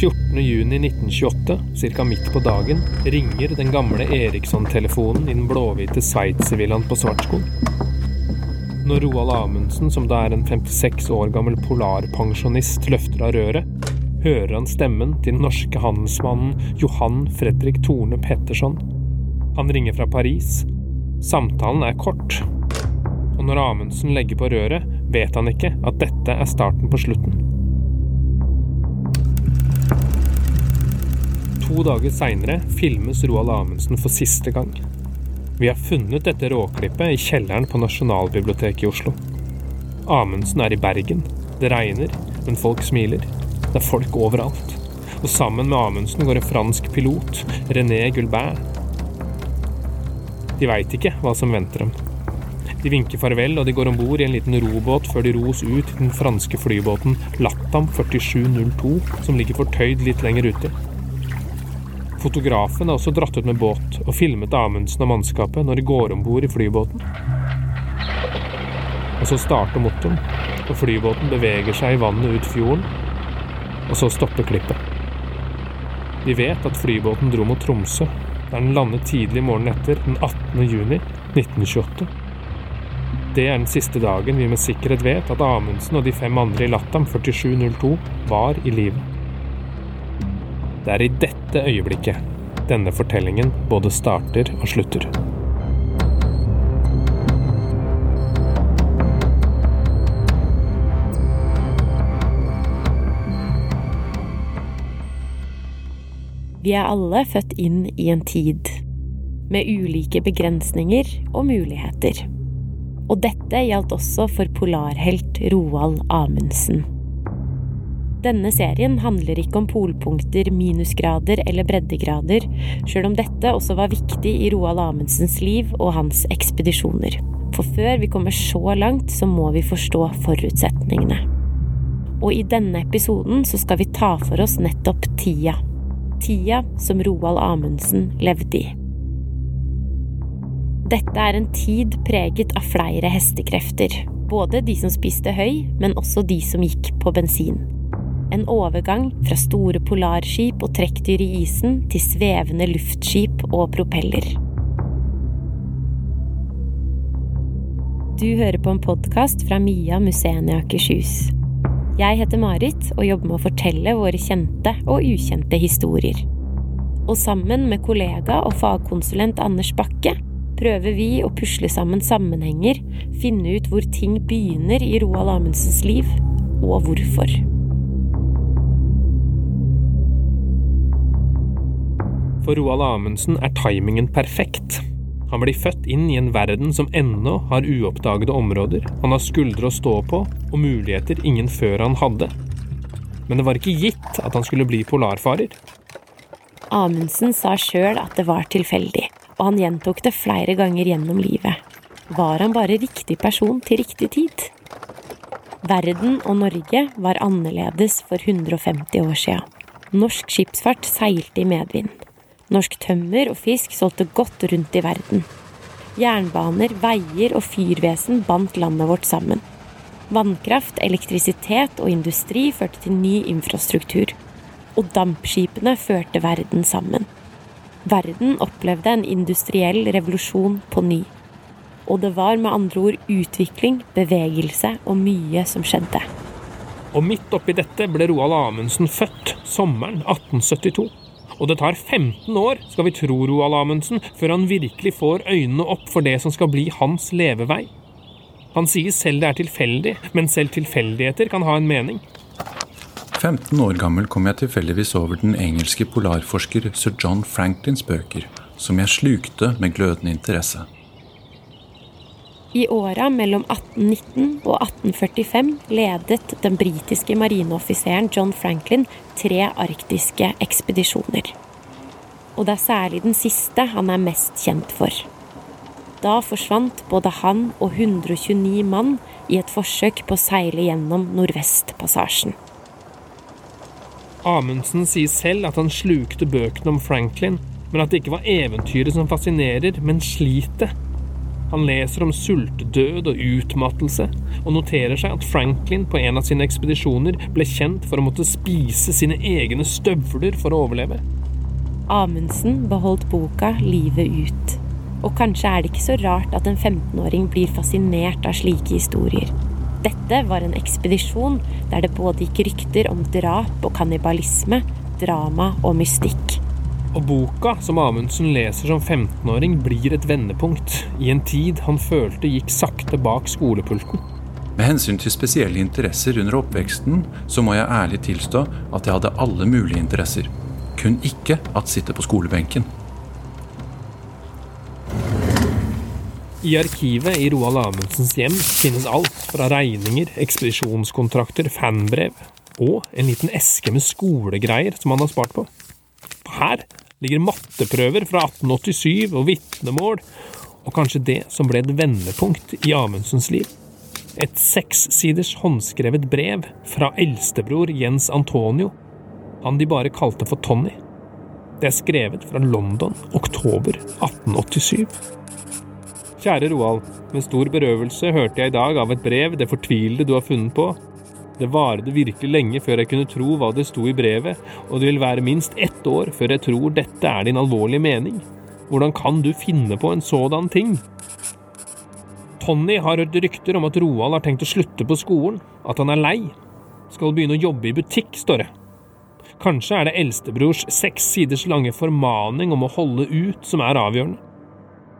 14.6.1928, ca. midt på dagen, ringer den gamle Eriksson-telefonen i den blåhvite sveitservillaen på Svartskog. Når Roald Amundsen, som da er en 56 år gammel polarpensjonist, løfter av røret, hører han stemmen til den norske handelsmannen Johan Fredrik Torne Petterson. Han ringer fra Paris. Samtalen er kort. Og når Amundsen legger på røret, vet han ikke at dette er starten på slutten. To dager seinere filmes Roald Amundsen for siste gang. Vi har funnet dette råklippet i kjelleren på Nasjonalbiblioteket i Oslo. Amundsen er i Bergen. Det regner, men folk smiler. Det er folk overalt. Og sammen med Amundsen går en fransk pilot, René Gulbert. De veit ikke hva som venter dem. De vinker farvel, og de går om bord i en liten robåt før de ros ut til den franske flybåten Latam 4702, som ligger fortøyd litt lenger ute. Fotografen er også dratt ut med båt og filmet Amundsen og mannskapet når de går om bord i flybåten. Og så starter motoren, og flybåten beveger seg i vannet ut fjorden. Og så stopper klippet. Vi vet at flybåten dro mot Tromsø, der den landet tidlig morgenen etter, den 18. juni 1928. Det er den siste dagen vi med sikkerhet vet at Amundsen og de fem andre i Latam 4702 var i live. Det er i dette øyeblikket denne fortellingen både starter og slutter. Vi er alle født inn i en tid med ulike begrensninger og muligheter. Og dette gjaldt også for polarhelt Roald Amundsen. Denne serien handler ikke om polpunkter, minusgrader eller breddegrader, sjøl om dette også var viktig i Roald Amundsens liv og hans ekspedisjoner. For før vi kommer så langt, så må vi forstå forutsetningene. Og i denne episoden så skal vi ta for oss nettopp tida. Tida som Roald Amundsen levde i. Dette er en tid preget av flere hestekrefter. Både de som spiste høy, men også de som gikk på bensin. En overgang fra store polarskip og trekkdyr i isen til svevende luftskip og propeller. Du hører på en podkast fra Mia Museene Akershus. Jeg heter Marit og jobber med å fortelle våre kjente og ukjente historier. Og sammen med kollega og fagkonsulent Anders Bakke prøver vi å pusle sammen sammenhenger, finne ut hvor ting begynner i Roald Amundsens liv, og hvorfor. For Roald Amundsen er timingen perfekt. Han blir født inn i en verden som ennå har uoppdagede områder. Han har skuldre å stå på og muligheter ingen før han hadde. Men det var ikke gitt at han skulle bli polarfarer. Amundsen sa sjøl at det var tilfeldig, og han gjentok det flere ganger gjennom livet. Var han bare riktig person til riktig tid? Verden og Norge var annerledes for 150 år sia. Norsk skipsfart seilte i medvind. Norsk tømmer og fisk solgte godt rundt i verden. Jernbaner, veier og fyrvesen bandt landet vårt sammen. Vannkraft, elektrisitet og industri førte til ny infrastruktur. Og dampskipene førte verden sammen. Verden opplevde en industriell revolusjon på ny. Og det var med andre ord utvikling, bevegelse og mye som skjedde. Og midt oppi dette ble Roald Amundsen født sommeren 1872. Og det tar 15 år, skal vi tro Roald Amundsen, før han virkelig får øynene opp for det som skal bli hans levevei. Han sier selv det er tilfeldig, men selv tilfeldigheter kan ha en mening. 15 år gammel kom jeg tilfeldigvis over den engelske polarforsker sir John Franklins bøker, som jeg slukte med glødende interesse. I åra mellom 1819 og 1845 ledet den britiske marineoffiseren John Franklin tre arktiske ekspedisjoner. Og det er særlig den siste han er mest kjent for. Da forsvant både han og 129 mann i et forsøk på å seile gjennom Nordvestpassasjen. Amundsen sier selv at han slukte bøkene om Franklin, men at det ikke var eventyret som fascinerer, men slitet Han leser om sultdød og utmattelse, og noterer seg at Franklin på en av sine ekspedisjoner ble kjent for å måtte spise sine egne støvler for å overleve. Amundsen beholdt boka livet ut. Og kanskje er det ikke så rart at en 15-åring blir fascinert av slike historier. Dette var en ekspedisjon der det både gikk rykter om drap og kannibalisme, drama og mystikk. Og boka som Amundsen leser som 15-åring, blir et vendepunkt i en tid han følte gikk sakte bak skolepulten. Med hensyn til spesielle interesser under oppveksten, så må jeg ærlig tilstå at jeg hadde alle mulige interesser. Kun ikke at sitte på skolebenken. I arkivet i Roald Amundsens hjem finnes alt fra regninger, ekspedisjonskontrakter, fanbrev og en liten eske med skolegreier som han har spart på. Her ligger matteprøver fra 1887 og vitnemål, og kanskje det som ble et vendepunkt i Amundsens liv. Et sekssiders håndskrevet brev fra eldstebror Jens Antonio, han de bare kalte for Tony. Det er skrevet fra London, oktober 1887. Kjære Roald, med stor berøvelse hørte jeg i dag av et brev det fortvilede du har funnet på, det varte virkelig lenge før jeg kunne tro hva det sto i brevet, og det vil være minst ett år før jeg tror dette er din alvorlige mening. Hvordan kan du finne på en sådan ting? Tony har hørt rykter om at Roald har tenkt å slutte på skolen, at han er lei. Skal begynne å jobbe i butikk, står det. Kanskje er det eldstebrors seks siders lange formaning om å holde ut som er avgjørende.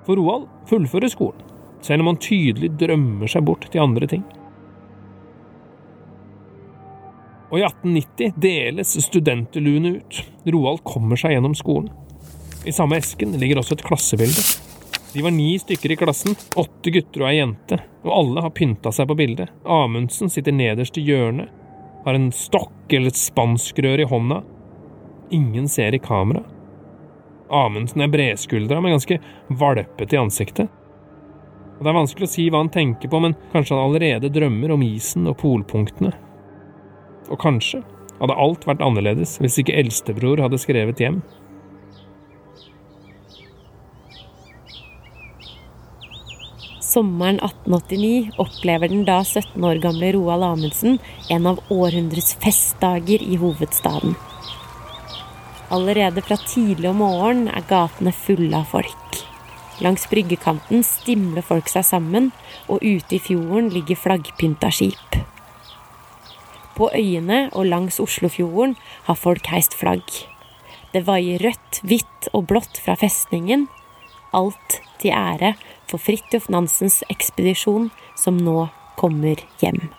For Roald fullfører skolen, selv om han tydelig drømmer seg bort til andre ting og i 1890 deles studenterluene ut. Roald kommer seg gjennom skolen. I samme esken ligger også et klassebilde. De var ni stykker i klassen, åtte gutter og ei jente, og alle har pynta seg på bildet. Amundsen sitter nederst i hjørnet, har en stokk eller et spanskrør i hånda. Ingen ser i kamera. Amundsen er bredskuldra, men ganske valpete i ansiktet. Og Det er vanskelig å si hva han tenker på, men kanskje han allerede drømmer om isen og polpunktene. Og kanskje hadde alt vært annerledes hvis ikke eldstebror hadde skrevet hjem. Sommeren 1889 opplever den da 17 år gamle Roald Amundsen en av århundrets festdager i hovedstaden. Allerede fra tidlig om morgenen er gatene fulle av folk. Langs bryggekanten stimler folk seg sammen, og ute i fjorden ligger flaggpynta skip. På øyene og langs Oslofjorden har folk heist flagg. Det vaier rødt, hvitt og blått fra festningen. Alt til ære for Fridtjof Nansens ekspedisjon, som nå kommer hjem.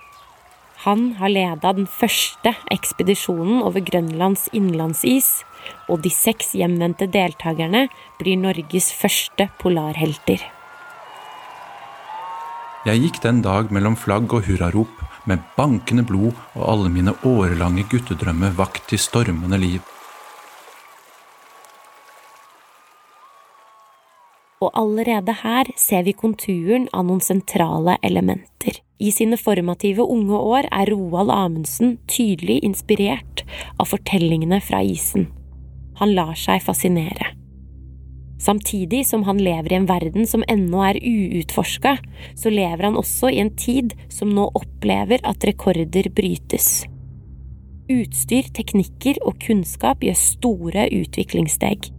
Han har leda den første ekspedisjonen over Grønlands innlandsis, og de seks hjemvendte deltakerne blir Norges første polarhelter. Jeg gikk den dag mellom flagg og hurrarop med bankende blod og alle mine årelange guttedrømmer vakt til stormende liv. Og allerede her ser vi konturen av noen sentrale elementer. I sine formative unge år er Roald Amundsen tydelig inspirert av fortellingene fra isen. Han lar seg fascinere. Samtidig som han lever i en verden som ennå er uutforska, så lever han også i en tid som nå opplever at rekorder brytes. Utstyr, teknikker og kunnskap gjør store utviklingssteg.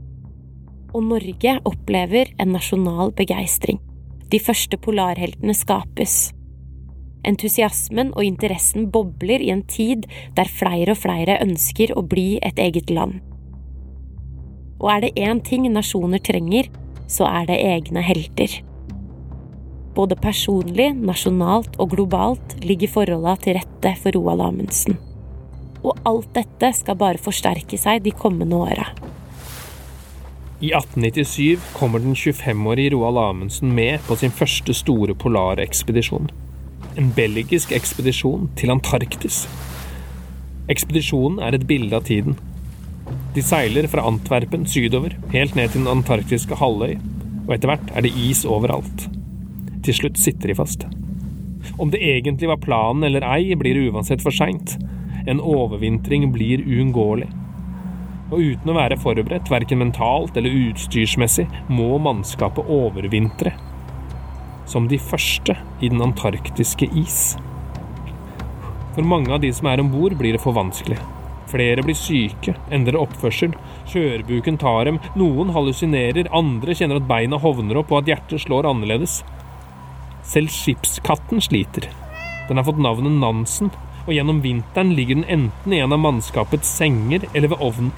Og Norge opplever en nasjonal begeistring. De første polarheltene skapes. Entusiasmen og interessen bobler i en tid der flere og flere ønsker å bli et eget land. Og er det én ting nasjoner trenger, så er det egne helter. Både personlig, nasjonalt og globalt ligger forholda til rette for Roald Amundsen. Og alt dette skal bare forsterke seg de kommende åra. I 1897 kommer den 25-årige Roald Amundsen med på sin første store polarekspedisjon. En belgisk ekspedisjon til Antarktis. Ekspedisjonen er et bilde av tiden, de seiler fra Antwerpen sydover, helt ned til den antarktiske halvøy, og etter hvert er det is overalt. Til slutt sitter de fast. Om det egentlig var planen eller ei, blir det uansett for seint. En overvintring blir uunngåelig. Og uten å være forberedt, verken mentalt eller utstyrsmessig, må mannskapet overvintre. som de første i den antarktiske is. For mange av de som er om bord, blir det for vanskelig. Flere blir syke, endrer oppførsel, Kjørebuken tar dem, noen hallusinerer, andre kjenner at beina hovner opp og at hjertet slår annerledes. Selv skipskatten sliter. Den har fått navnet Nansen, og gjennom vinteren ligger den enten i en av mannskapets senger eller ved ovnen.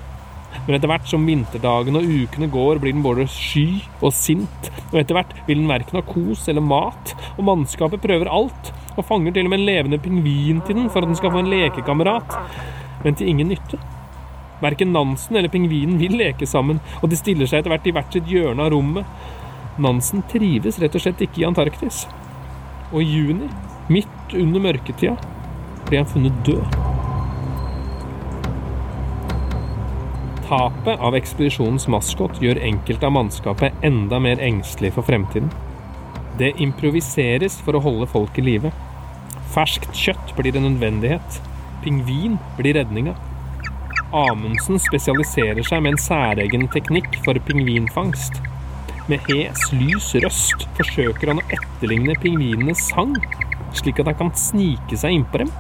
Men etter hvert som vinterdagene og ukene går, blir den både sky og sint, og etter hvert vil den verken ha kos eller mat, og mannskapet prøver alt, og fanger til og med en levende pingvin til den for at den skal få en lekekamerat, men til ingen nytte. Verken Nansen eller pingvinen vil leke sammen, og de stiller seg etter hvert i hvert sitt hjørne av rommet. Nansen trives rett og slett ikke i Antarktis. Og i juni, midt under mørketida, blir han funnet død. Tapet av ekspedisjonens maskot gjør enkelte av mannskapet enda mer engstelig for fremtiden. Det improviseres for å holde folk i live. Ferskt kjøtt blir en nødvendighet. Pingvin blir redninga. Amundsen spesialiserer seg med en særegen teknikk for pingvinfangst. Med hes, lys røst forsøker han å etterligne pingvinenes sang, slik at han kan snike seg innpå dem.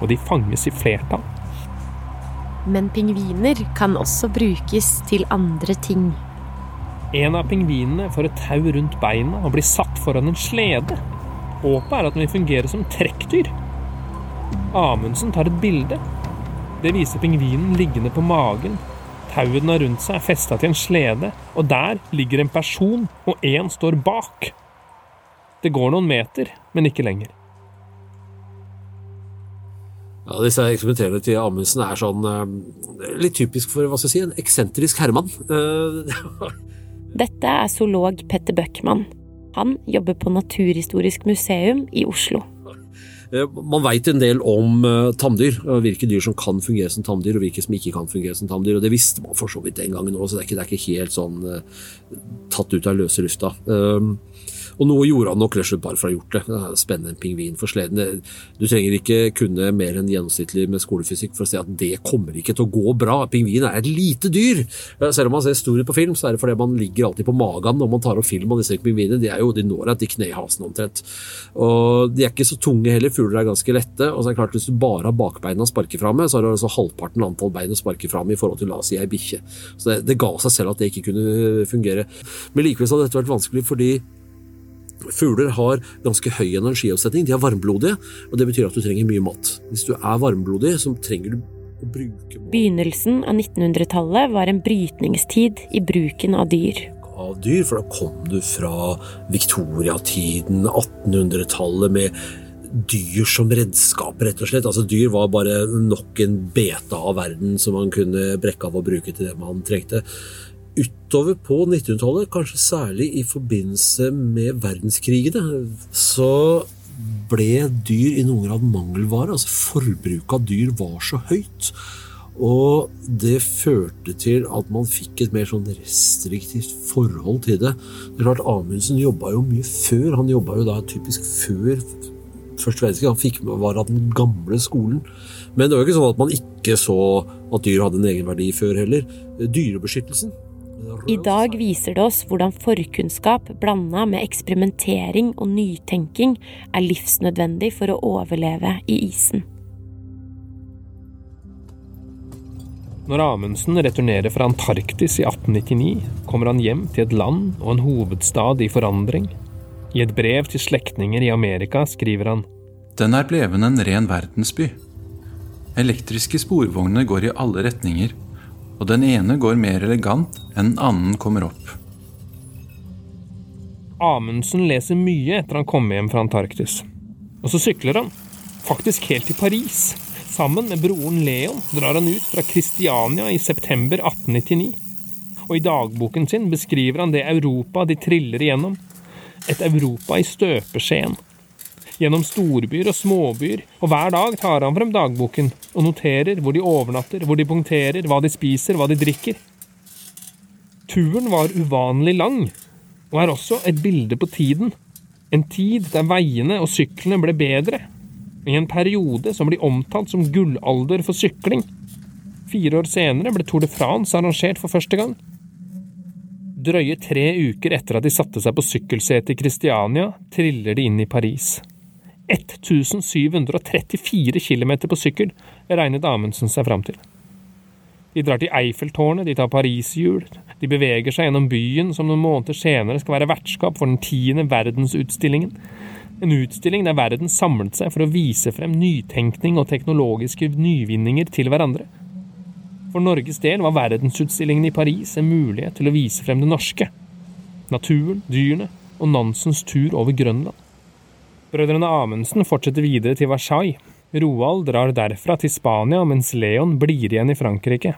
Og de fanges i flertall. Men pingviner kan også brukes til andre ting. En av pingvinene får et tau rundt beina og blir satt foran en slede. Håpet er at den vil fungere som trekkdyr. Amundsen tar et bilde. Det viser pingvinen liggende på magen. Tauet den har rundt seg, er festa til en slede, og der ligger en person, og én står bak. Det går noen meter, men ikke lenger. Ja, disse eksperimenterende til Amundsen er sånn uh, litt typisk for hva skal jeg si, en eksentrisk herremann. Uh, Dette er zoolog Petter Bøckmann. Han jobber på Naturhistorisk museum i Oslo. Uh, man veit en del om tamdyr, hvilke dyr som kan fungere som tamdyr, og hvilke som ikke kan fungere som tamdyr. og Det visste man for så vidt den gangen òg, så det er, ikke, det er, ikke, helt sånn tatt ut av løse lufta. Og noe gjorde han nok slett bare for å ha gjort det. det er spennende pingvin for sleden. Du trenger ikke kunne mer enn gjennomsnittlig med skolefysikk for å si at det kommer ikke til å gå bra. Pingvin er et lite dyr. Selv om man ser store på film, så er det fordi man ligger alltid på magen når man tar opp film av disse pingvinene. De, er jo, de når deg til knehasen omtrent. Og de er ikke så tunge heller, fugler er ganske lette. Og så er det klart, hvis du bare har bakbeina å sparke fra med, så har du altså halvparten antall bein å sparke fra med i forhold til la oss si ei bikkje. Så det, det ga seg selv at det ikke kunne fungere. Men likevel så hadde dette vært vanskelig fordi Fugler har ganske høy energiavsetning, de er varmblodige, og det betyr at du trenger mye mat. Hvis du er varmblodig, så trenger du å bruke mat. Begynnelsen av 1900-tallet var en brytningstid i bruken av dyr. Av dyr, for da kom du fra viktoriatiden, 1800-tallet med dyr som redskap, rett og slett. Altså Dyr var bare nok en bete av verden som man kunne brekke av og bruke til det man trengte utover på 1900-tallet, kanskje særlig i forbindelse med verdenskrigene, så ble dyr i noen grad mangelvare. Altså forbruket av dyr var så høyt. Og det førte til at man fikk et mer sånn restriktivt forhold til det. Det er klart Amundsen jobba jo mye før. Han jobba jo da typisk før første verdenskrig. Han fikk med var av den gamle skolen. Men det var jo ikke sånn at man ikke så at dyr hadde en egenverdi før heller. Dyrebeskyttelsen i dag viser det oss hvordan forkunnskap blanda med eksperimentering og nytenking er livsnødvendig for å overleve i isen. Når Amundsen returnerer fra Antarktis i 1899, kommer han hjem til et land og en hovedstad i forandring. I et brev til slektninger i Amerika skriver han Den er bleven en ren verdensby. Elektriske sporvogner går i alle retninger, og den ene går mer elegant enn den annen kommer opp. Amundsen leser mye etter han kommer hjem fra Antarktis. Og så sykler han, faktisk helt til Paris. Sammen med broren Leon drar han ut fra Kristiania i september 1899. Og i dagboken sin beskriver han det Europa de triller igjennom. Et Europa i støpeskjeen gjennom storbyer og småbyer, og hver dag tar han frem dagboken og noterer hvor de overnatter, hvor de punkterer, hva de spiser, hva de drikker. Turen var uvanlig lang, og er også et bilde på tiden. En tid der veiene og syklene ble bedre, i en periode som blir omtalt som gullalder for sykling. Fire år senere ble Tour de France arrangert for første gang. Drøye tre uker etter at de satte seg på sykkelsetet i Kristiania, triller de inn i Paris. 1734 km på sykkel regnet Amundsen seg fram til. De drar til Eiffeltårnet, de tar Pariserhjul, de beveger seg gjennom byen som noen måneder senere skal være vertskap for den tiende verdensutstillingen. En utstilling der verden samlet seg for å vise frem nytenkning og teknologiske nyvinninger til hverandre. For Norges del var verdensutstillingen i Paris en mulighet til å vise frem det norske. Naturen, dyrene og Nansens tur over Grønland. Brødrene Amundsen fortsetter videre til Versailles. Roald drar derfra til Spania, mens Leon blir igjen i Frankrike.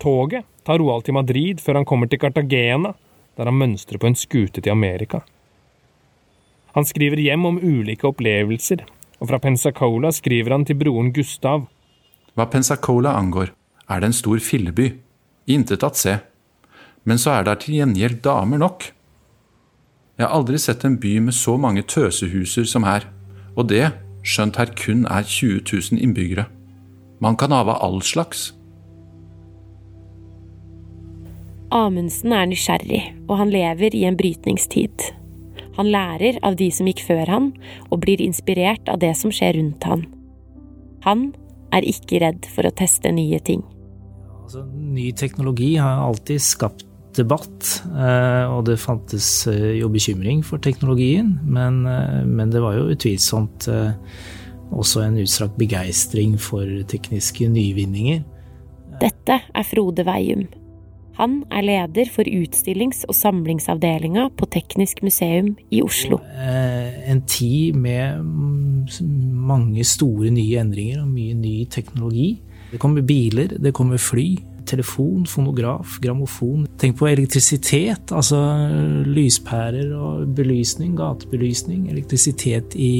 Toget tar Roald til Madrid før han kommer til Cartagena, der han mønstrer på en skute til Amerika. Han skriver hjem om ulike opplevelser, og fra Pensacola skriver han til broren Gustav. Hva Pensacola angår, er det en stor filleby. Intet at se. Men så er der til gjengjeld damer nok. Jeg har aldri sett en by med så mange tøsehuser som her, og det skjønt her kun er 20 000 innbyggere. Man kan ha av all slags. Amundsen er nysgjerrig, og han lever i en brytningstid. Han lærer av de som gikk før han, og blir inspirert av det som skjer rundt han. Han er ikke redd for å teste nye ting. Altså, ny teknologi har alltid skapt debatt, eh, og det fantes eh, jo bekymring for teknologien, men, eh, men det var jo utvilsomt også en utstrakt begeistring for tekniske nyvinninger. Dette er Frode Veium. Han er leder for utstillings- og samlingsavdelinga på Teknisk museum i Oslo. En tid med mange store nye endringer og mye ny teknologi. Det kommer biler, det kommer fly, telefon, fonograf, grammofon. Tenk på elektrisitet, altså lyspærer og belysning, gatebelysning. Elektrisitet i,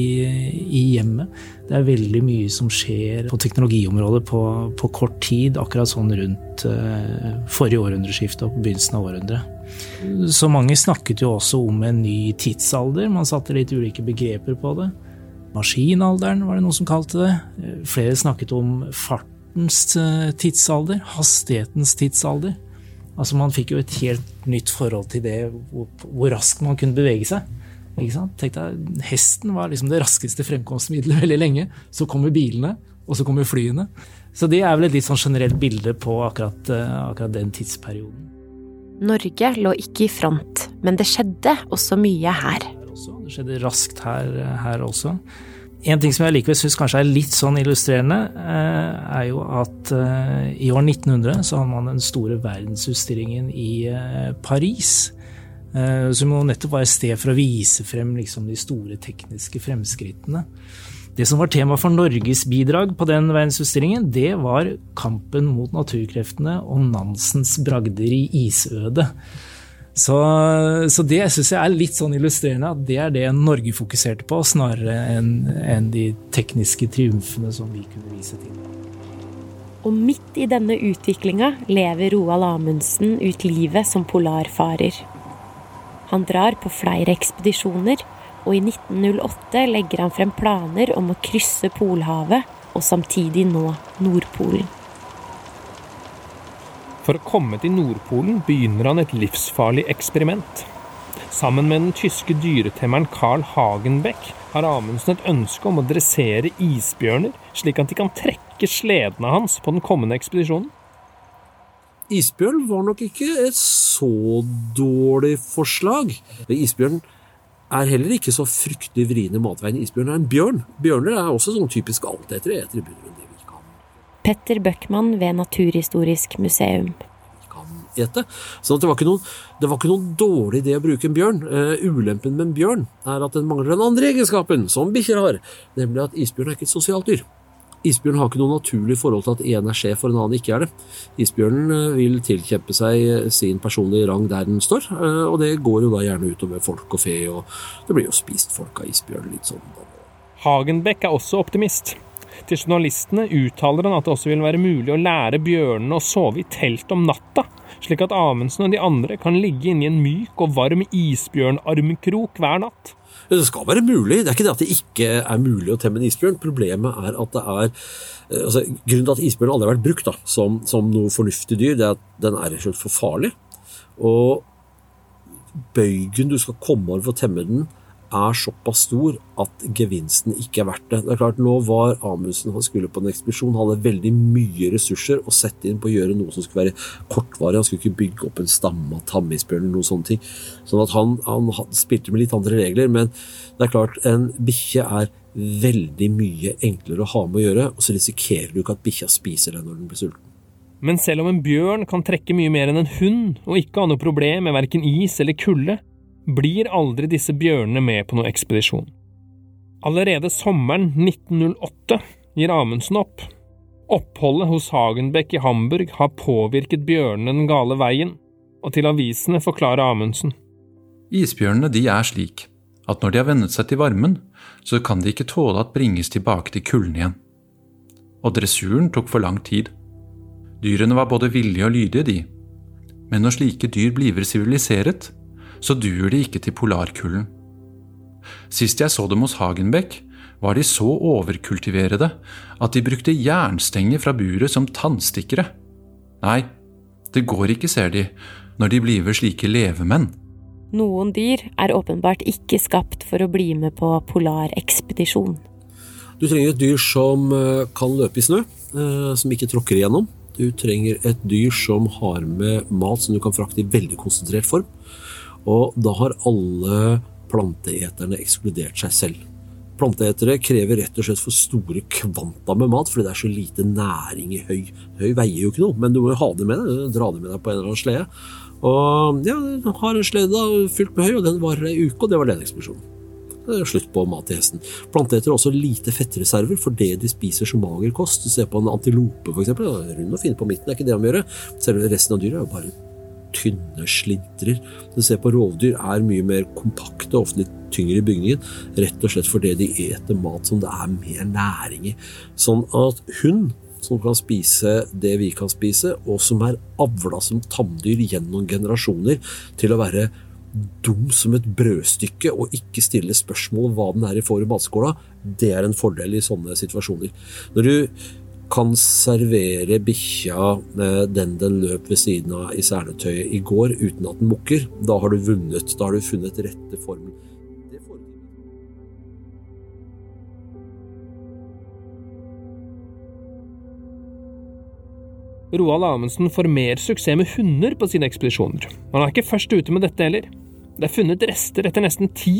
i hjemmet. Det er veldig mye som skjer på teknologiområdet på, på kort tid, akkurat sånn rundt uh, forrige århundreskifte og på begynnelsen av århundret. Så mange snakket jo også om en ny tidsalder, man satte litt ulike begreper på det. Maskinalderen var det noen som kalte det. Flere snakket om fart fartens eh, tidsalder, hastighetens tidsalder. Altså Man fikk jo et helt nytt forhold til det, hvor, hvor raskt man kunne bevege seg. Ikke sant? Tenk deg, Hesten var liksom det raskeste fremkomstmiddelet veldig lenge. Så kommer bilene, og så kommer flyene. Så det er vel et litt sånn generelt bilde på akkurat, eh, akkurat den tidsperioden. Norge lå ikke i front, men det skjedde også mye her. Det skjedde raskt her, her også. En ting som jeg likevel syns kanskje er litt sånn illustrerende, eh, er jo at eh, i år 1900 så hadde man den store verdensutstillingen i eh, Paris. Som jo nettopp var et sted for å vise frem liksom de store tekniske fremskrittene. Det som var tema for Norges bidrag på den verdensutstillingen, det var kampen mot naturkreftene og Nansens bragder i isødet. Så, så det syns jeg er litt sånn illustrerende, at det er det Norge fokuserte på, snarere enn en de tekniske triumfene som vi kunne vise til. Og midt i denne utviklinga lever Roald Amundsen ut livet som polarfarer. Han drar på flere ekspedisjoner, og i 1908 legger han frem planer om å krysse Polhavet og samtidig nå Nordpolen. For å komme til Nordpolen begynner han et livsfarlig eksperiment. Sammen med den tyske dyretemmeren Carl Hagenbeck har Amundsen et ønske om å dressere isbjørner, slik at de kan trekke sledene hans på den kommende ekspedisjonen. Isbjørn var nok ikke et så dårlig forslag. Isbjørn er heller ikke så fryktelig vriene matveien. Isbjørn er en bjørn. Bjørner er også sånn typisk altetere. Petter Bøckmann ved Naturhistorisk museum. Ete. Så det var, noen, det var, ikke noen, dårlig idé å bruke en bjørn. Uh, ulempen med en bjørn er at den mangler den andre egenskapen som bikkjer har, nemlig at isbjørn er ikke et sosialt dyr. Isbjørn har ikke noe naturlig forhold til at en er sjef og en annen ikke er det. Isbjørnen eh, vil tilkjempe seg eh, sin personlige rang der den står, og det går jo da gjerne utover folk og fe, og det blir jo spist folk av isbjørn litt sånn. Hagenbeck er også optimist. Til journalistene uttaler han at det også vil være mulig å lære bjørnene å sove i telt om natta, slik at Amundsen og de andre kan ligge inne i en myk og varm isbjørnarmkrok hver natt. Det skal være mulig. Det er ikke det at det ikke er mulig å temme en isbjørn. Problemet er at det er eh, altså, Grunnen til at isbjørn aldri har vært brukt da, som, som, noe fornuftig dyr, det er at den er rett og for farlig. Og bøygen du skal komme over for å temme den, er såpass stor at gevinsten ikke er verdt det. Det er klart, Nå var Amundsen han skulle på en ekspedisjon, hadde veldig mye ressurser å sette inn på å gjøre noe som skulle være kortvarig. Han skulle ikke bygge opp en stamme av tammisbjørn eller noen sånne ting. Sånn at han, han, spilte med litt andre regler. Men det er klart, en bikkje er veldig mye enklere å ha med å gjøre, og så risikerer du ikke at bikkja spiser deg når den blir sulten. Men selv om en bjørn kan trekke mye mer enn en hund, og ikke ha noe problem med verken is eller kulde, blir aldri disse bjørnene med på noen ekspedisjon. Allerede sommeren 1908 gir Amundsen opp. Oppholdet hos Hagenbeck i Hamburg har påvirket bjørnene den gale veien, og til avisene forklarer Amundsen. Isbjørnene de er slik at når de har vennet seg til varmen, så kan de ikke tåle at bringes tilbake til kulden igjen. Og dressuren tok for lang tid. Dyrene var både villige og lydige, de. Men når slike dyr blir siviliseret, så duer de ikke til polarkulden. Sist jeg så dem hos Hagenbeck, var de så overkultiverede at de brukte jernstenger fra buret som tannstikkere. Nei, det går ikke, ser de, når de blir ved slike levemenn. Noen dyr er åpenbart ikke skapt for å bli med på polarekspedisjon. Du trenger et dyr som eh, kan løpe i snø, eh, som ikke tråkker igjennom. Du trenger et dyr som har med mat som du kan frakte i veldig konsentrert form. Og da har alle planteeterne ekskludert seg selv. Planteetere krever rett og slett for store kvanta med mat fordi det er så lite næring i høy. Høy veier jo ikke noe, men du må jo ha det med deg. Dra det med deg på en eller annen slede. Og ja, har en slede fylt med høy, og den varer ei uke, og det var den ekspedisjonen. Slutt på mat til hesten. Planteetere har også lite fettreserver for det de spiser som mager kost. Se på en antilope, f.eks. Rund og fin på midten, det er ikke det de gjør. Selve resten av dyret er jo bare tynne slintrer. Du ser på rovdyr er mye mer kompakte, ofte litt tyngre i bygningen, rett og slett fordi de eter mat som det er mer næring i. Sånn at hund som kan spise det vi kan spise, og som er avla som tamdyr gjennom generasjoner til å være dum som et brødstykke og ikke stille spørsmål om hva den er i får i matskåla, det er en fordel i sånne situasjoner. Når du kan servere bikkja den den løp ved siden av i seletøyet i går, uten at den mukker, da har du vunnet. Da har du funnet rette formel. Roald Amundsen får mer suksess med hunder på sine ekspedisjoner. Han er ikke først ute med dette heller. Det er funnet rester etter nesten 10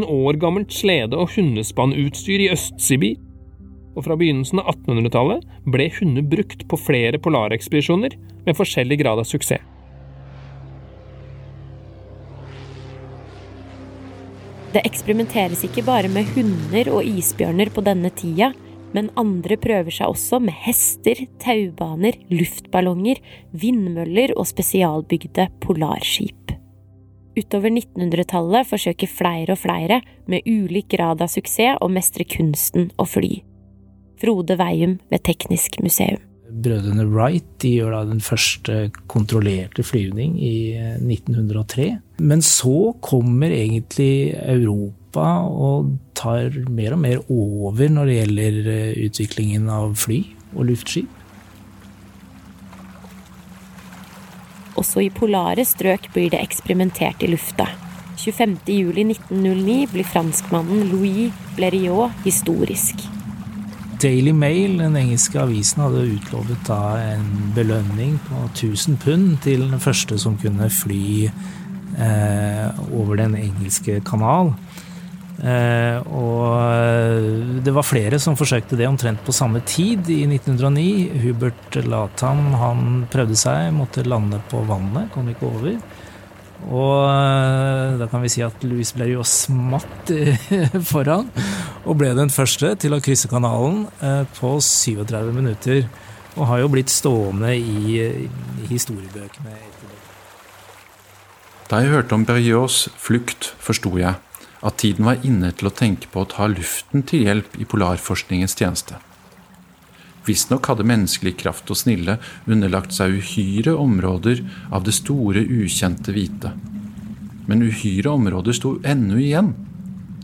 000 år gammelt slede- og hundespannutstyr i Øst-Sibir og fra begynnelsen av 1800-tallet ble hunder brukt på flere polarekspedisjoner med forskjellig grad av suksess. Det eksperimenteres ikke bare med hunder og isbjørner på denne tida, men andre prøver seg også med hester, taubaner, luftballonger, vindmøller og spesialbygde polarskip. Utover 1900-tallet forsøker flere og flere, med ulik grad av suksess, å mestre kunsten å fly. Frode Veium ved Teknisk museum. Brødrene Wright gjør da den første kontrollerte flyvning i 1903. Eh, Men så kommer egentlig Europa og tar mer og mer over når det gjelder eh, utviklingen av fly og luftskip. Også i polare strøk blir det eksperimentert i lufta. 25.07.1909 blir franskmannen Louis Blériot historisk. Daily Mail, den engelske avisen, hadde utlovet da en belønning på 1000 pund til den første som kunne fly eh, over den engelske kanal. Eh, og det var flere som forsøkte det omtrent på samme tid, i 1909. Hubert Latham han prøvde seg, måtte lande på vannet, kom ikke over. Og eh, da kan vi si at Louis Blériot smatt foran, og ble den første til å krysse kanalen eh, på 37 minutter. Og har jo blitt stående i, historiebøkene. Da jeg hørte om Berriots flukt, forsto jeg at tiden var inne til å tenke på å ta luften til hjelp i polarforskningens tjeneste. Visstnok hadde menneskelig kraft og snille underlagt seg uhyre områder av det store, ukjente hvite. Men uhyre områder sto ennå igjen.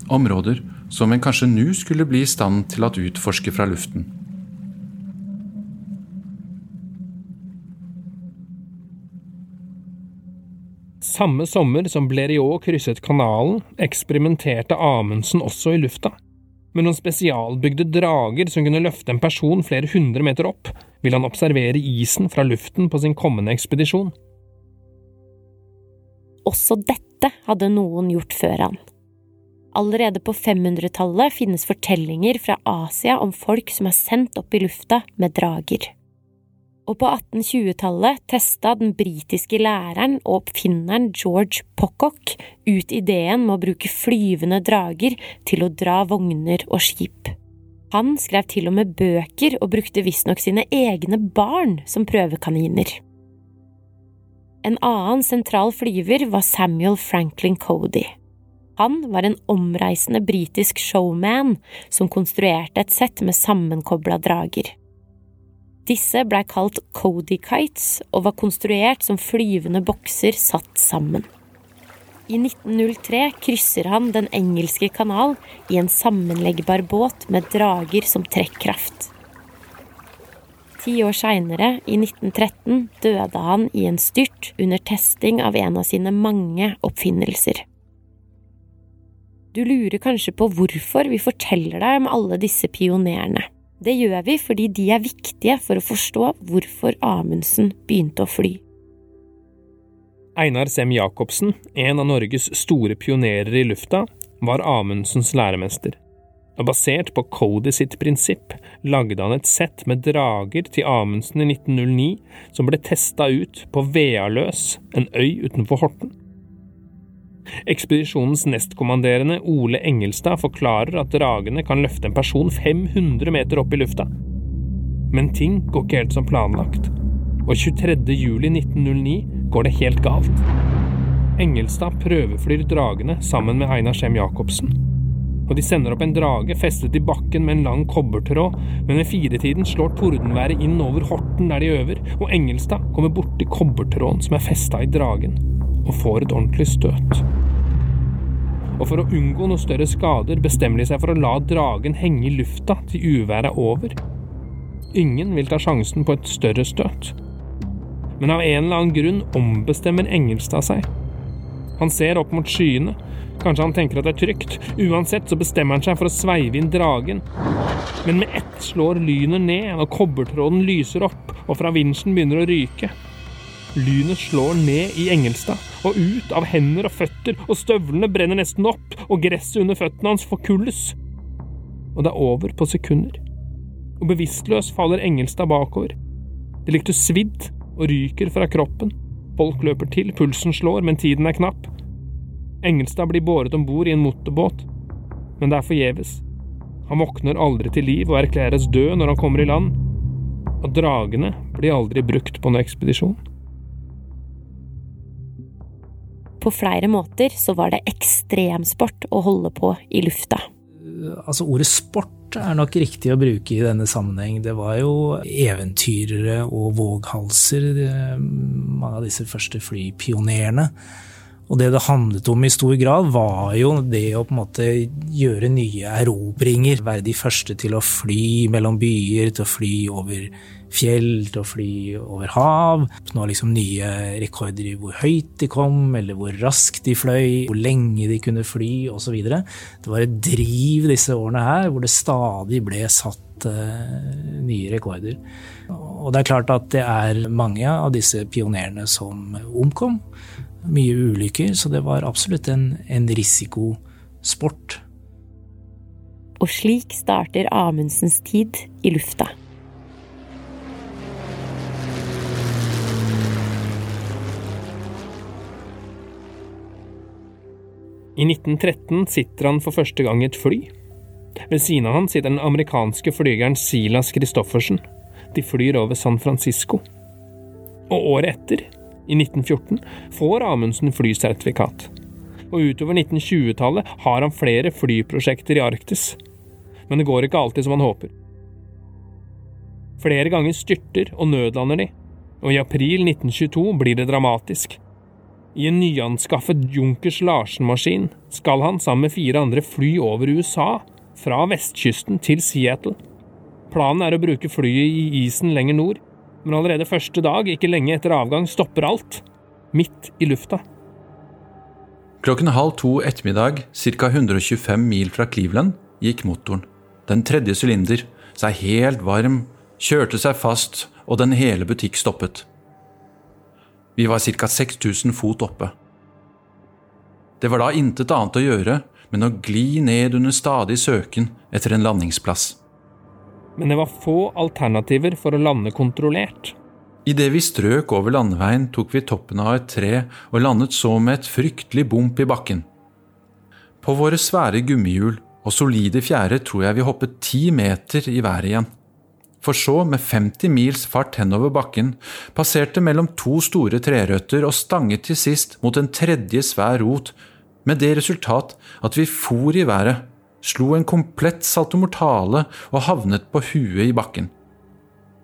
Områder som en kanskje nå skulle bli i stand til å utforske fra luften. Samme sommer som Blériot krysset kanalen, eksperimenterte Amundsen også i lufta. Med noen spesialbygde drager som kunne løfte en person flere hundre meter opp, vil han observere isen fra luften på sin kommende ekspedisjon. Også dette hadde noen gjort før han. Allerede på 500-tallet finnes fortellinger fra Asia om folk som er sendt opp i lufta med drager. Og på 1820-tallet testa den britiske læreren og oppfinneren George Pocock ut ideen med å bruke flyvende drager til å dra vogner og skip. Han skrev til og med bøker og brukte visstnok sine egne barn som prøvekaniner. En annen sentral flyver var Samuel Franklin Cody. Han var en omreisende britisk showman som konstruerte et sett med sammenkobla drager. Disse blei kalt Cody Kites og var konstruert som flyvende bokser satt sammen. I 1903 krysser han Den engelske kanal i en sammenleggbar båt med drager som trekkraft. Ti år seinere, i 1913, døde han i en styrt under testing av en av sine mange oppfinnelser. Du lurer kanskje på hvorfor vi forteller deg om alle disse pionerene. Det gjør vi fordi de er viktige for å forstå hvorfor Amundsen begynte å fly. Einar Sem Jacobsen, en av Norges store pionerer i lufta, var Amundsens læremester. Og basert på Cody sitt prinsipp lagde han et sett med drager til Amundsen i 1909 som ble testa ut på Vealøs, en øy utenfor Horten. Ekspedisjonens nestkommanderende Ole Engelstad forklarer at dragene kan løfte en person 500 meter opp i lufta. Men ting går ikke helt som planlagt, og 23. juli 1909 går det helt galt. Engelstad prøveflyr dragene sammen med Einar Skjem Jacobsen. Og de sender opp en drage festet i bakken med en lang kobbertråd, men ved firetiden slår tordenværet inn over Horten der de øver, og Engelstad kommer borti kobbertråden som er festa i dragen og får et ordentlig støt. Og for å unngå noe større skader bestemmer de seg for å la dragen henge i lufta til uværet er over. Ingen vil ta sjansen på et større støt. Men av en eller annen grunn ombestemmer Engelstad seg. Han ser opp mot skyene. Kanskje han tenker at det er trygt. Uansett så bestemmer han seg for å sveive inn dragen. Men med ett slår lynet ned, og kobbertråden lyser opp, og fra vinsjen begynner å ryke. Lynet slår ned i Engelstad, og ut av hender og føtter, og støvlene brenner nesten opp, og gresset under føttene hans forkulles. Og det er over på sekunder. Og bevisstløs faller Engelstad bakover. Det lukter svidd og ryker fra kroppen. Folk løper til, pulsen slår, men tiden er knapp. Engelstad blir båret om bord i en motorbåt, men det er forgjeves. Han våkner aldri til liv og erklæres død når han kommer i land, og dragene blir aldri brukt på noen ekspedisjon. På flere måter så var det ekstremsport å holde på i lufta. Altså Ordet sport er nok riktig å bruke i denne sammenheng. Det var jo eventyrere og våghalser, mange av disse første flypionerene. Og det det handlet om i stor grad, var jo det å på en måte gjøre nye erobringer. Være de første til å fly mellom byer, til å fly over fjell, til å fly over hav. Nå liksom nye rekorder i hvor høyt de kom, eller hvor raskt de fløy, hvor lenge de kunne fly osv. Det var et driv disse årene her hvor det stadig ble satt uh, nye rekorder. Og det er klart at det er mange av disse pionerene som omkom. Mye ulykker, så det var absolutt en, en risikosport. Og slik starter Amundsens tid i lufta. I 1913 sitter han for første gang i et fly. Ved siden av han sitter den amerikanske flygeren Silas Christoffersen. De flyr over San Francisco. Og året etter, i 1914, får Amundsen flysertifikat. Og utover 1920-tallet har han flere flyprosjekter i Arktis. Men det går ikke alltid som han håper. Flere ganger styrter og nødlander de, og i april 1922 blir det dramatisk. I en nyanskaffet Junkers Larsen-maskin skal han sammen med fire andre fly over USA, fra vestkysten til Seattle. Planen er å bruke flyet i isen lenger nord, men allerede første dag, ikke lenge etter avgang, stopper alt. Midt i lufta. Klokken halv to ettermiddag, ca. 125 mil fra Cleveland, gikk motoren. Den tredje sylinder, seg helt varm, kjørte seg fast, og den hele butikk stoppet. Vi var ca. 6000 fot oppe. Det var da intet annet å gjøre men å gli ned under stadig søken etter en landingsplass. Men det var få alternativer for å lande kontrollert. Idet vi strøk over landeveien, tok vi toppen av et tre og landet så med et fryktelig bump i bakken. På våre svære gummihjul og solide fjære tror jeg vi hoppet ti meter i været igjen. For så, med 50 mils fart henover bakken, passerte mellom to store trerøtter og stanget til sist mot en tredje svær rot med det resultat at vi for i været, slo en komplett saltomortale og havnet på huet i bakken.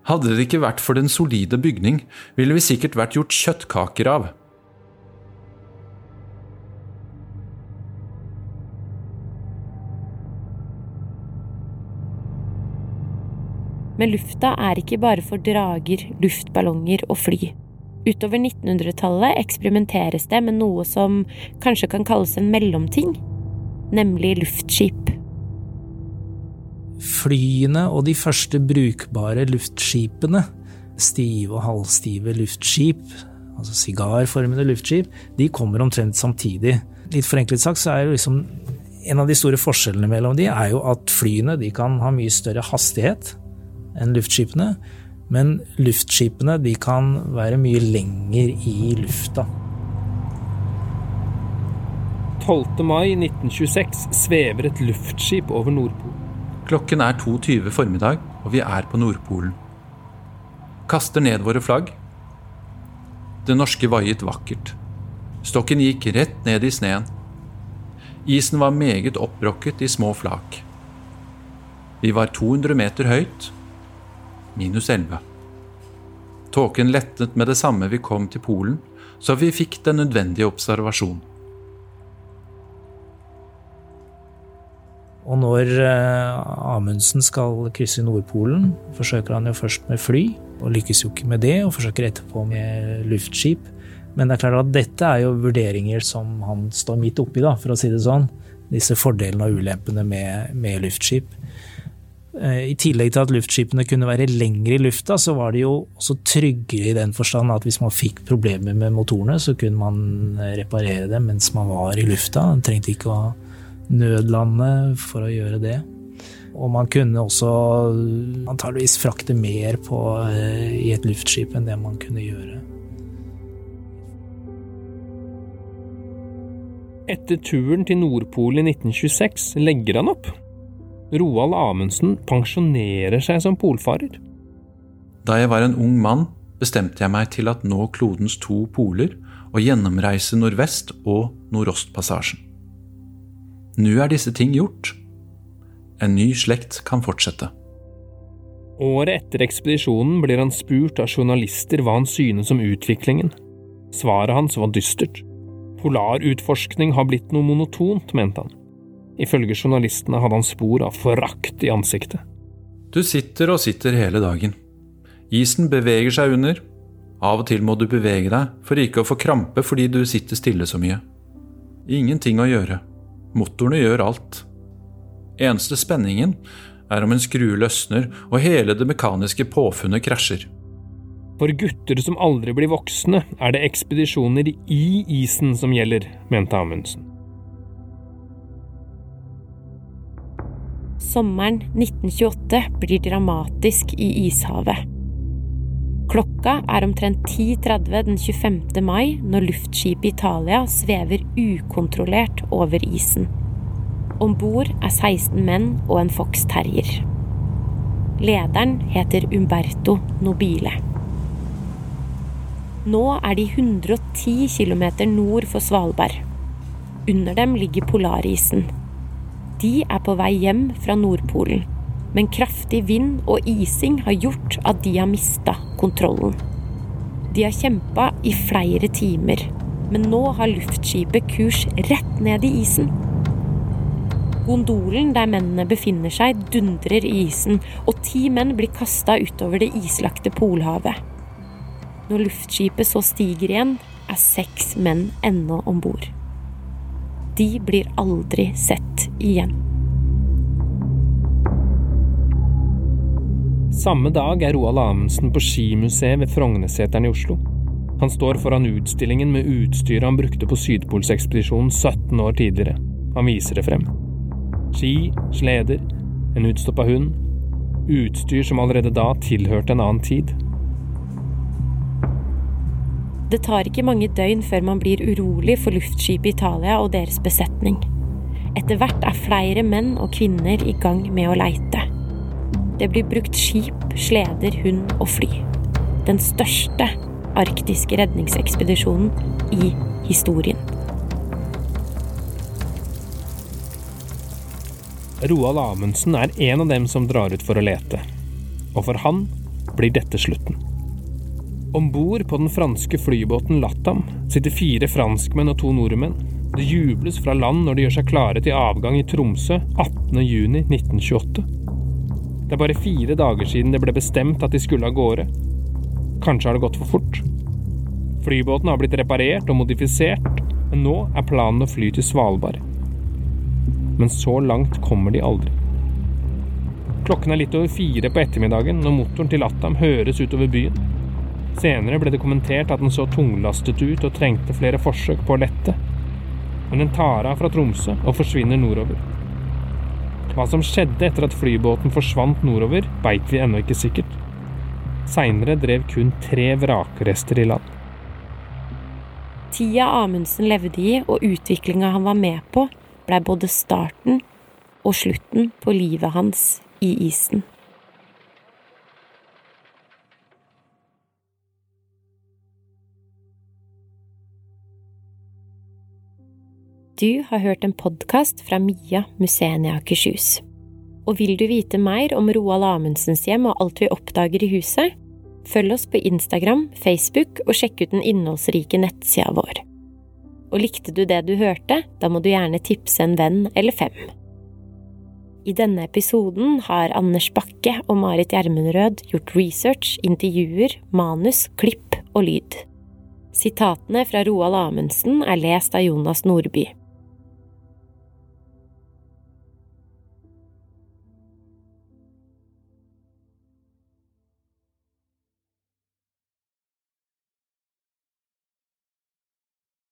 Hadde det ikke vært for den solide bygning, ville vi sikkert vært gjort kjøttkaker av. Men lufta er ikke bare for drager, luftballonger og fly. Utover 1900-tallet eksperimenteres det med noe som kanskje kan kalles en mellomting, nemlig luftskip. Flyene og de første brukbare luftskipene, stive og halvstive luftskip, altså sigarformede luftskip, de kommer omtrent samtidig. Litt forenklet sagt så er jo liksom en av de store forskjellene mellom de er jo at flyene de kan ha mye større hastighet enn luftskipene. Men luftskipene de kan være mye lenger i lufta. 12. mai 1926 svever et luftskip over Nordpolen. Klokken er 2.20 formiddag, og vi er på Nordpolen. Kaster ned våre flagg. Det norske vaiet vakkert. Stokken gikk rett ned i sneen. Isen var meget oppbrokket i små flak. Vi var 200 meter høyt, minus 11. Tåken lettet med det samme vi kom til Polen, så vi fikk den nødvendige observasjon. Og når eh, Amundsen skal krysse Nordpolen, forsøker han jo først med fly, og lykkes jo ikke med det, og forsøker etterpå med luftskip. Men det er klart at dette er jo vurderinger som han står midt oppi, da, for å si det sånn. Disse fordelene og ulempene med, med luftskip. Eh, I tillegg til at luftskipene kunne være lengre i lufta, så var de jo også tryggere i den forstand at hvis man fikk problemer med motorene, så kunne man reparere dem mens man var i lufta. Man trengte ikke å nødlande for å gjøre det. Og man kunne også antageligvis frakte mer på, eh, i et luftskip enn det man kunne gjøre. Etter turen til Nordpolen i 1926 legger han opp. Roald Amundsen pensjonerer seg som polfarer. Da jeg var en ung mann, bestemte jeg meg til at nå klodens to poler og gjennomreise nordvest- og nordostpassasjen. Nå er disse ting gjort. En ny slekt kan fortsette. Året etter ekspedisjonen blir han spurt av journalister hva han synes om utviklingen. Svaret hans var dystert. Polarutforskning har blitt noe monotont, mente han. Ifølge journalistene hadde han spor av forakt i ansiktet. Du sitter og sitter hele dagen. Isen beveger seg under. Av og til må du bevege deg for ikke å få krampe fordi du sitter stille så mye. Ingenting å gjøre. Motorene gjør alt. Eneste spenningen er om en skrue løsner og hele det mekaniske påfunnet krasjer. For gutter som aldri blir voksne, er det ekspedisjoner i isen som gjelder, mente Amundsen. Sommeren 1928 blir dramatisk i ishavet. Klokka er omtrent 10.30 den 25. mai når luftskipet Italia svever ukontrollert over isen. Om bord er 16 menn og en Fox Terrier. Lederen heter Umberto Nobile. Nå er de 110 km nord for Svalbard. Under dem ligger polarisen. De er på vei hjem fra Nordpolen, men kraftig vind og ising har gjort at de har mista kontrollen. De har kjempa i flere timer, men nå har luftskipet kurs rett ned i isen. Gondolen der mennene befinner seg, dundrer i isen, og ti menn blir kasta utover det islagte Polhavet. Når luftskipet så stiger igjen, er seks menn ennå om bord. De blir aldri sett igjen. Samme dag er Roald Amundsen på skimuseet ved Frognerseteren i Oslo. Han står foran utstillingen med utstyret han brukte på Sydpolsekspedisjonen 17 år tidligere. Han viser det frem. Ski, sleder, en utstoppa hund. Utstyr som allerede da tilhørte en annen tid. Det tar ikke mange døgn før man blir urolig for luftskipet Italia og deres besetning. Etter hvert er flere menn og kvinner i gang med å leite. Det blir brukt skip, sleder, hund og fly. Den største arktiske redningsekspedisjonen i historien. Roald Amundsen er en av dem som drar ut for å lete. Og for han blir dette slutten. Om bord på den franske flybåten Latam sitter fire franskmenn og to nordmenn. Det jubles fra land når de gjør seg klare til avgang i Tromsø 18.6.1928. Det er bare fire dager siden det ble bestemt at de skulle av gårde. Kanskje har det gått for fort. Flybåten har blitt reparert og modifisert, men nå er planen å fly til Svalbard. Men så langt kommer de aldri. Klokken er litt over fire på ettermiddagen når motoren til Attam høres utover byen. Senere ble det kommentert at den så tunglastet ut og trengte flere forsøk på å lette. Men den tar av fra Tromsø og forsvinner nordover. Hva som skjedde etter at flybåten forsvant nordover, veit vi ennå ikke sikkert. Seinere drev kun tre vrakrester i land. Tida Amundsen levde i og utviklinga han var med på, blei både starten og slutten på livet hans i isen. Du har hørt en podkast fra Mia Museene i Akershus. Og vil du vite mer om Roald Amundsens hjem og alt vi oppdager i huset? Følg oss på Instagram, Facebook og sjekk ut den innholdsrike nettsida vår. Og likte du det du hørte, da må du gjerne tipse en venn eller fem. I denne episoden har Anders Bakke og Marit Gjermundrød gjort research, intervjuer, manus, klipp og lyd. Sitatene fra Roald Amundsen er lest av Jonas Nordby.